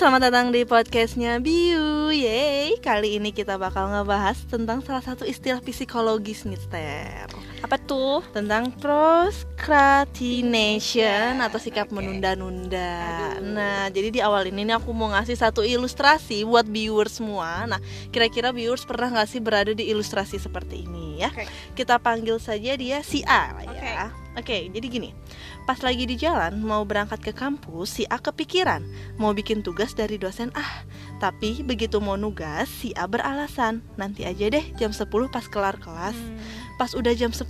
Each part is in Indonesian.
selamat datang di podcastnya Biu. Yeay, kali ini kita bakal ngebahas tentang salah satu istilah psikologis nih Ter Apa tuh? Tentang procrastination atau sikap menunda-nunda Nah, jadi di awal ini nih aku mau ngasih satu ilustrasi buat viewers semua Nah, kira-kira viewers pernah gak sih berada di ilustrasi seperti ini ya? Oke. Kita panggil saja dia si A lah ya Oke, jadi gini Pas lagi di jalan mau berangkat ke kampus, si A kepikiran mau bikin tugas dari dosen A. Tapi begitu mau nugas, si A beralasan, nanti aja deh jam 10 pas kelar kelas. Pas udah jam 10,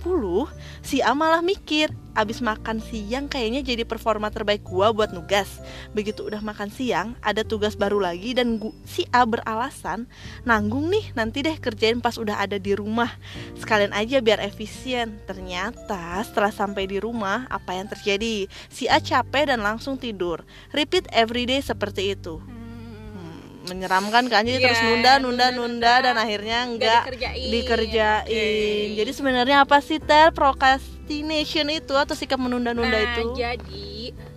si A malah mikir, abis makan siang kayaknya jadi performa terbaik gua buat nugas. Begitu udah makan siang, ada tugas baru lagi dan gu- si A beralasan, nanggung nih nanti deh kerjain pas udah ada di rumah. Sekalian aja biar efisien. Ternyata setelah sampai di rumah, apa yang terjadi? Si A capek dan langsung tidur. Repeat everyday seperti itu. Menyeramkan kan jadi Iya, terus nunda nunda nunda, nunda nunda. dan akhirnya enggak dikerjain. dikerjain. Oke. Jadi sebenarnya apa sih ter procrastination itu atau sikap menunda-nunda nah, itu? jadi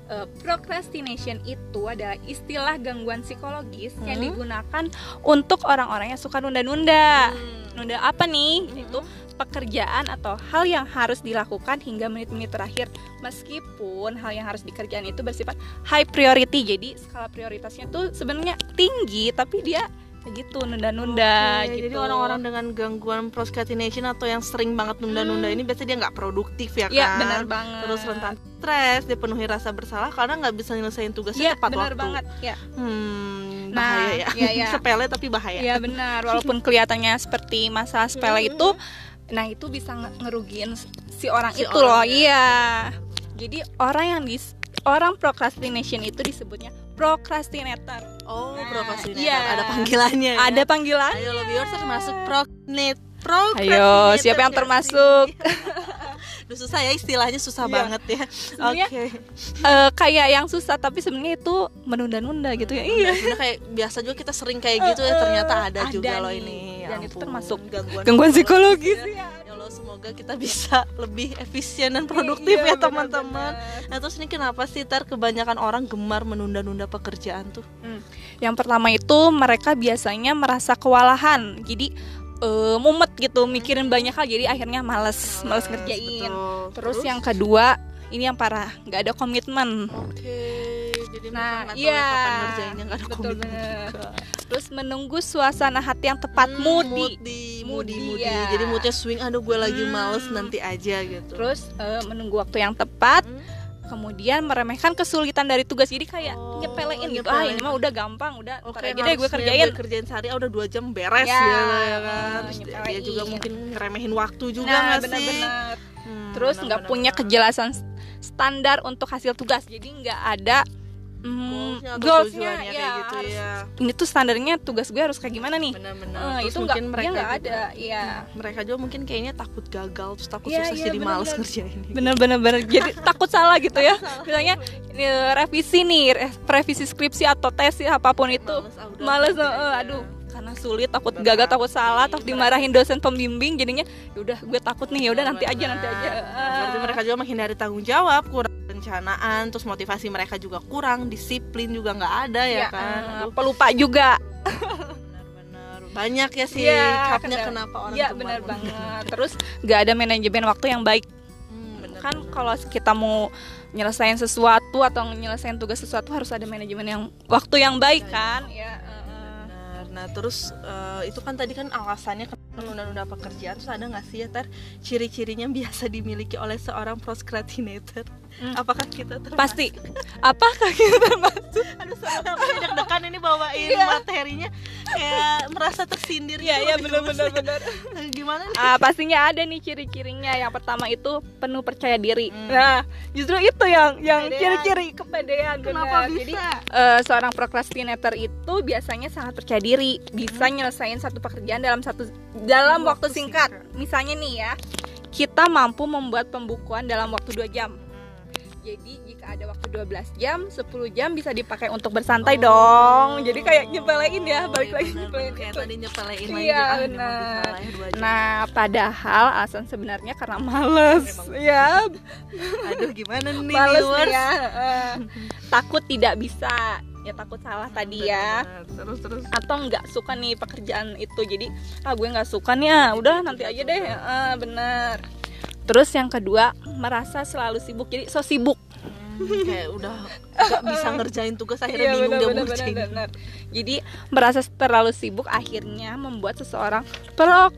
eh, procrastination itu adalah istilah gangguan psikologis yang Hmm. digunakan untuk orang-orang yang suka nunda-nunda. Hmm. Nunda apa nih? Hmm. Itu pekerjaan atau hal yang harus dilakukan hingga menit-menit terakhir meskipun hal yang harus dikerjakan itu bersifat high priority jadi skala prioritasnya tuh sebenarnya tinggi tapi dia begitu nunda-nunda Oke, gitu Jadi orang-orang dengan gangguan procrastination atau yang sering banget nunda-nunda Hmm. ini biasanya dia nggak produktif ya kan? Iya benar banget Terus rentan stres, dipenuhi rasa bersalah karena nggak bisa nyelesain tugasnya Iya tepat benar waktu. banget ya Hmm, Nah, bahaya ya. iya, iya. Sepele tapi bahaya. Iya benar, walaupun kelihatannya seperti masalah sepele Hmm. itu, nah itu bisa nge- ngerugiin si orang Si itu loh, orangnya. iya. Jadi orang yang dis orang procrastination itu disebutnya procrastinator. Oh, Nah, procrastinator. iya. Ada panggilannya. ya? Ada panggilan? Ayo lebih termasuk. Procrastinator Ayo, siapa yang termasuk? Duh, susah ya istilahnya susah Iya. banget ya. Oke. Eh, kayak yang susah tapi sebenarnya itu menunda-nunda gitu ya. Iya. Kayak biasa juga kita sering kayak gitu ya ternyata ada, Ada juga loh nih. ini. Ya Dan itu ampun, termasuk gangguan, Gangguan psikologis. ya. Ya Allah semoga kita bisa lebih efisien dan produktif Iya, ya teman-teman. Nah terus ini kenapa sih ter kebanyakan orang gemar menunda-nunda pekerjaan tuh? Yang pertama itu mereka biasanya merasa kewalahan. Jadi eh, mumet gitu mikirin banyak hal jadi akhirnya males, males ngerjain. betul. Terus, yang kedua, ini yang parah, nggak ada komitmen. Oke, jadi Nah, iya. kapan ngerjainnya nggak ada Betul komitmen bener. juga. Terus menunggu suasana hati yang tepat, Hmm, moody. moody, moody, Moody, ya. Jadi moodnya swing, aduh gue lagi Hmm. males nanti aja gitu. Terus eh, menunggu waktu yang tepat, Hmm. Kemudian meremehkan kesulitan dari tugas. Jadi kayak Oh, nyepelein gitu. Ah, nyepelein. ini mah udah gampang, udah Oke, ntar aja deh gue kerjain. gue kerjain sehari ah, udah dua jam beres Ya, gitu ya kan. Terus dia, nyepelein. dia juga mungkin ngeremehin waktu juga Nah, nggak sih? benar-benar. Hmm, Terus nggak punya kejelasan standar untuk hasil tugas. Jadi nggak ada mm, Goalsnya ya, kayak gitu harus- ya. ini tuh standarnya tugas gue harus kayak gimana nih Benar-benar. Eh, Terus itu nggak dia mereka nggak ada ya Mereka juga mungkin kayaknya takut gagal terus takut Iya, sukses iya, jadi males benar-benar. ngerjain. bener-bener bener. jadi takut salah gitu ya misalnya eh, revisi nih re- revisi skripsi atau tes ya, apa pun itu Males, ah, males eh, aja. aduh karena sulit takut Berat, gagal takut salah takut dimarahin dosen pembimbing jadinya yaudah gue takut nih yaudah nanti aja nanti aja Berarti mereka juga menghindari tanggung jawab, kurang perencanaan, terus motivasi mereka juga kurang, disiplin juga nggak ada ya, Ya, kan. Aduh, pelupa juga. Banyak ya sih Iya, capnya kendala. kenapa orang Iya gemar benar banget. Terus nggak ada manajemen waktu yang baik. Hmm, benar, kan kalau kita mau nyelesain sesuatu atau nyelesain tugas sesuatu harus ada manajemen yang waktu yang baik kan? Ya eh, Benar. Nah terus eh, itu kan tadi kan alasannya menunda-nunda pekerjaan terus ada nggak sih ya ter? Ciri-cirinya biasa dimiliki oleh seorang procrastinator? Hmm. Apakah kita termasuk? pasti apakah kita masuk Aduh soalnya aku deg-degan ini bawain Iya. materinya kayak merasa tersindir ya ya loh, benar Gimana nih? ah pastinya ada nih ciri-cirinya yang pertama itu penuh percaya diri Hmm. nah justru itu yang yang ciri-ciri kepedean Kenapa benar. bisa? jadi eh, seorang procrastinator itu biasanya sangat percaya diri bisa nyelesain satu pekerjaan dalam satu dalam Waktu waktu, singkat. singkat. misalnya nih ya kita mampu membuat pembukuan dalam waktu 2 jam jadi jika ada waktu 12 jam 10 jam bisa dipakai untuk bersantai dong jadi kayak nyepelein ya balik Oh, lagi iya, nyepelein bener. kayak itu. tadi nyepelein lagi Iya, ah, bener. ya, jam. Nah, padahal alasan sebenarnya karena males. Ya, aduh gimana nih males viewers? nih ya. Eh, takut tidak bisa. ya takut salah tadi Benar, ya benar. terus terus atau nggak suka nih pekerjaan itu jadi ah gue nggak suka nih ah udah nanti aja deh ah, bener terus yang kedua merasa selalu sibuk. Jadi so sibuk. Hmm, kayak udah nggak bisa ngerjain tugas akhirnya bingung dia mau ngerjain. Iya, bener. jadi merasa terlalu sibuk akhirnya membuat seseorang pro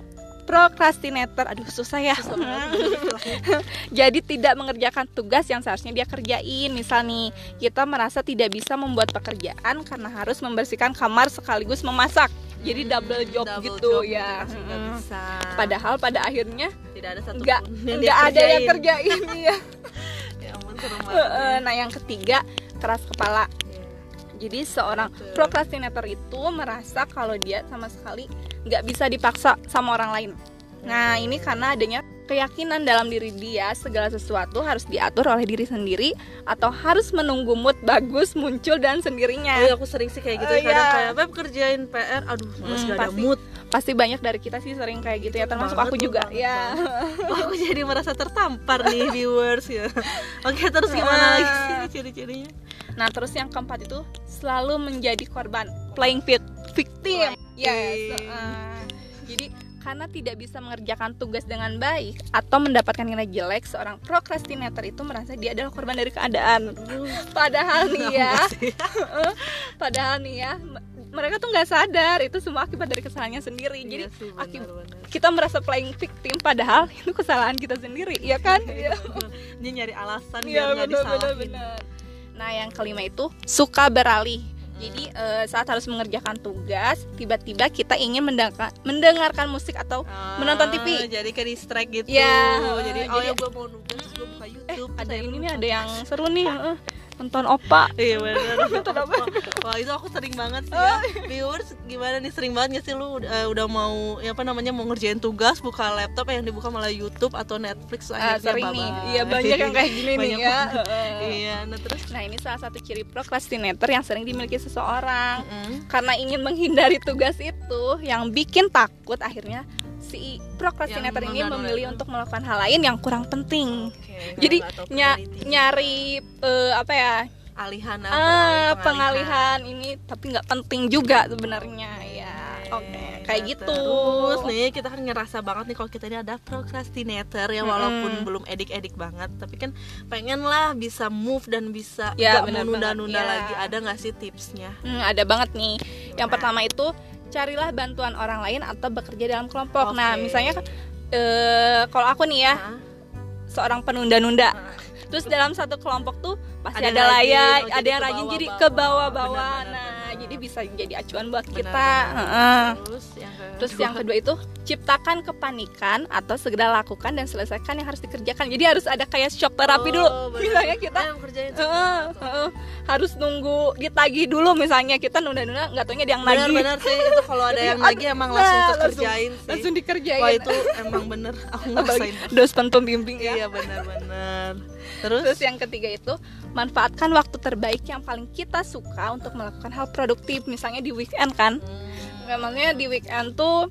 prokrastinator aduh susah ya. Susah jadi tidak mengerjakan tugas yang seharusnya dia kerjain. Misal nih kita merasa tidak bisa membuat pekerjaan karena harus membersihkan kamar sekaligus memasak jadi double job Double gitu job ya. gitu, bisa. Padahal pada akhirnya tidak ada satu nggak nggak ada yang kerjain. kerjain ya nah yang ketiga keras kepala. Jadi seorang Betul. prokrastinator itu merasa kalau dia sama sekali nggak bisa dipaksa sama orang lain. Nah ini karena adanya keyakinan dalam diri dia segala sesuatu harus diatur oleh diri sendiri atau harus menunggu mood bagus muncul dan sendirinya Oh iya, aku sering sih kayak gitu Oh, kadang iya. kayak Beb kerjain PR aduh males Hmm, gak ada pasti. mood pasti banyak dari kita sih sering kayak gitu ya termasuk Banget aku juga ya Oh, aku jadi merasa tertampar nih viewers ya oke terus gimana Ah. lagi sih ini ciri-cirinya Nah, terus yang keempat itu selalu menjadi korban, playing vic- victim. Playing. Yes. uh, jadi karena tidak bisa mengerjakan tugas dengan baik atau mendapatkan nilai jelek, seorang prokrastinator itu merasa dia adalah korban dari keadaan. Padahal nih ya, padahal nih ya, mereka tuh nggak sadar itu semua akibat dari kesalahannya sendiri. Jadi Iya sih, akib- benar-benar. kita merasa playing victim, padahal itu kesalahan kita sendiri, ya kan? Iya, bener. dia nyari alasan Iya biar nggak disalahin benar. Nah yang kelima itu suka beralih. Jadi eh, saat harus mengerjakan tugas, tiba-tiba kita ingin mendengar, mendengarkan musik atau Ah, menonton TV. jadi kayak distract gitu. Ya, jadi oh jadi- ya gue mau nugas gue buka YouTube ada saya ini nih ada yang seru nih, eh, nonton opa. Iya benar. Nonton apa? Wah itu aku sering banget sih Oh. ya. Viewers gimana nih sering banget gak sih lu eh, udah mau ya apa namanya mau ngerjain tugas buka laptop yang dibuka malah YouTube atau Netflix akhirnya sering nih, iya banyak yang kayak gini nih Banyak ya. banget. Heeh. Iya, nah terus Nah ini salah satu ciri prokrastinator yang sering dimiliki seseorang. Mm. Karena ingin menghindari tugas itu yang bikin takut, akhirnya si prokrastinator ini memilih untuk melakukan hal lain yang kurang penting. Oke, Jadi priority. nyari eh, apa ya alihan apa, ah pengalihan ini tapi nggak penting juga sebenarnya ya oke kayak Nah, gitu Terus nih kita kan ngerasa banget nih kalau kita ini ada procrastinator ya walaupun Mm-mm. belum edik-edik banget tapi kan pengen lah bisa move dan bisa Ya, benar menunda-nunda ya. lagi. Ada nggak sih tipsnya? Hmm, ada banget nih yang Gimana? pertama itu carilah bantuan orang lain atau bekerja dalam kelompok nah Oke. misalnya eh, kalau aku nih ya Hah? seorang penunda-nunda Hah. terus dalam satu kelompok tuh pasti Ada ada, ya oh, ada yang rajin jadi ke bawah-bawah Benar, nah jadi bisa jadi acuan buat Benar, kita benar. Heeh. Terus yang kedua. Terus yang kedua itu ciptakan kepanikan atau segera lakukan dan selesaikan yang harus dikerjakan. Jadi harus ada kayak shock terapi dulu. Oh, benar. Misalnya kita Heeh, heeh. harus nunggu ditagih dulu misalnya kita nunda-nunda nggak taunya dia yang nagih. benar-benar sih itu kalau ada yang Ada- lagi emang nah, langsung langsung- kerjain sih Langsung dikerjain. wah itu emang bener aku ngerasain dos pembimbing ya. iya benar-benar terus, Terus yang ketiga itu manfaatkan waktu terbaik yang paling kita suka untuk melakukan hal produktif. Misalnya di weekend kan. Hmm, maksudnya di weekend tuh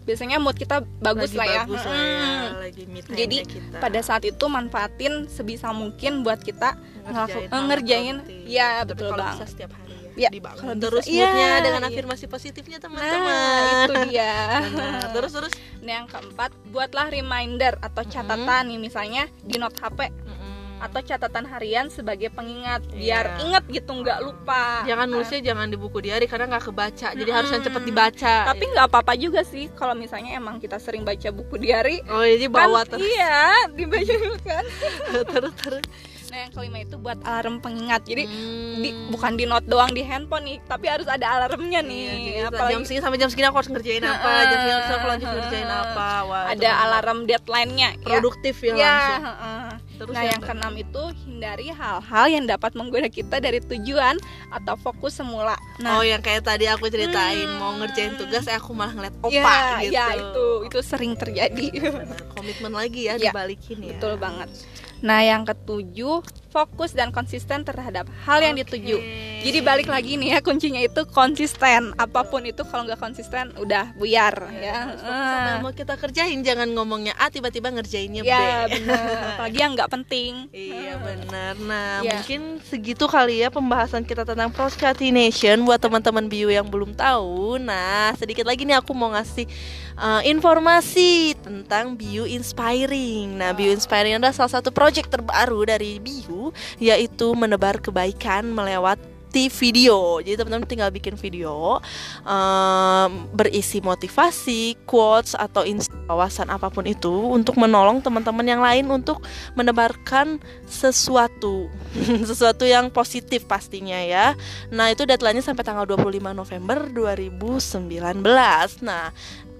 biasanya mood kita bagus lagi lah ya. bagus lah ya Mm. lagi Jadi, kita. pada saat itu manfaatin sebisa mungkin buat kita ngelaku- hal ngerjain. ya Tapi betul kalau bang bisa setiap hari ya, Ya, dibangun. kalau terus Iya, moodnya dengan iya. afirmasi positifnya nah teman-teman itu dia. Terus terus? Nah yang keempat buatlah reminder atau catatan nih misalnya di note HP atau catatan harian sebagai pengingat. Biar Iya. ingat gitu nggak lupa. Jangan Nah, nulisnya jangan di buku diary karena nggak kebaca. Jadi harus yang Mm-mm. cepet dibaca. Tapi nggak apa-apa juga sih kalau misalnya emang kita sering baca buku diary oh jadi bawa kan, terus. iya dibaca kan. Terus terus. Nah yang kelima itu buat alarm pengingat. Jadi Hmm. di, bukan di note doang di handphone nih tapi harus ada alarmnya Iya, nih jadi apalagi jam segini sampai jam segini aku harus ngerjain apa Heeh, jam segini harus aku lanjut ngerjain apa. Wah, ada kan alarm deadline-nya ya. produktif ya, Ya, langsung. heeh. terus nah yang keenam itu hindari hal-hal yang dapat menggoda kita dari tujuan atau fokus semula. Nah, oh yang kayak tadi aku ceritain Hmm. mau ngerjain tugas eh aku malah ngeliat opa ya, gitu ya itu itu sering terjadi. Komitmen lagi ya Ya, dibalikin ya Betul banget. Nah, yang ketujuh, fokus dan konsisten terhadap hal yang dituju. Jadi balik lagi nih ya kuncinya itu konsisten. Apa pun itu kalau nggak konsisten udah buyar ya. Sama yang mau kita kerjain jangan ngomongnya A tiba-tiba ngerjainnya B. Ya benar. Apalagi yang nggak penting. Iya benar. Nah Ya. mungkin segitu kali ya pembahasan kita tentang procrastination buat teman-teman bio yang belum tahu. Nah sedikit lagi nih aku mau ngasih uh, informasi tentang bio inspiring. Nah bio inspiring adalah salah satu project terbaru dari bio yaitu menebar kebaikan melewati video. Jadi teman-teman tinggal bikin video um, berisi motivasi, quotes atau wawasan apa pun itu untuk menolong teman-teman yang lain untuk menebarkan sesuatu sesuatu yang positif pastinya ya. Nah, itu deadline-nya sampai tanggal 25 November 2019. Nah,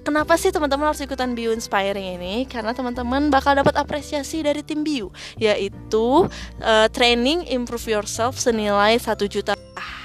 Kenapa sih teman-teman harus ikutan Bio Inspiring ini? Karena teman-teman bakal dapat apresiasi dari tim Bio, yaitu eh, training improve yourself senilai 1 juta. Ah,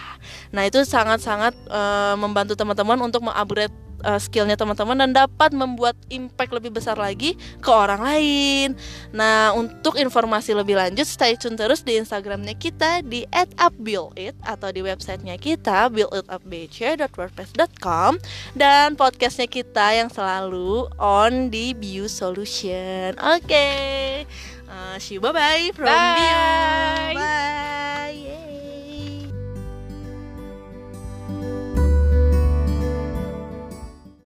Nah, itu sangat-sangat eh, membantu teman-teman untuk mengupgrade eh, skillnya teman-teman dan dapat membuat impact lebih besar lagi ke orang lain. Nah, untuk informasi lebih lanjut, stay tune terus di Instagramnya kita di @upbuildit atau di websitenya kita builditupbc.wordpress.com dan podcastnya kita yang selalu on di Bio Solution. Oke, Uh, see you bye bye from Bye. Bio. Bye.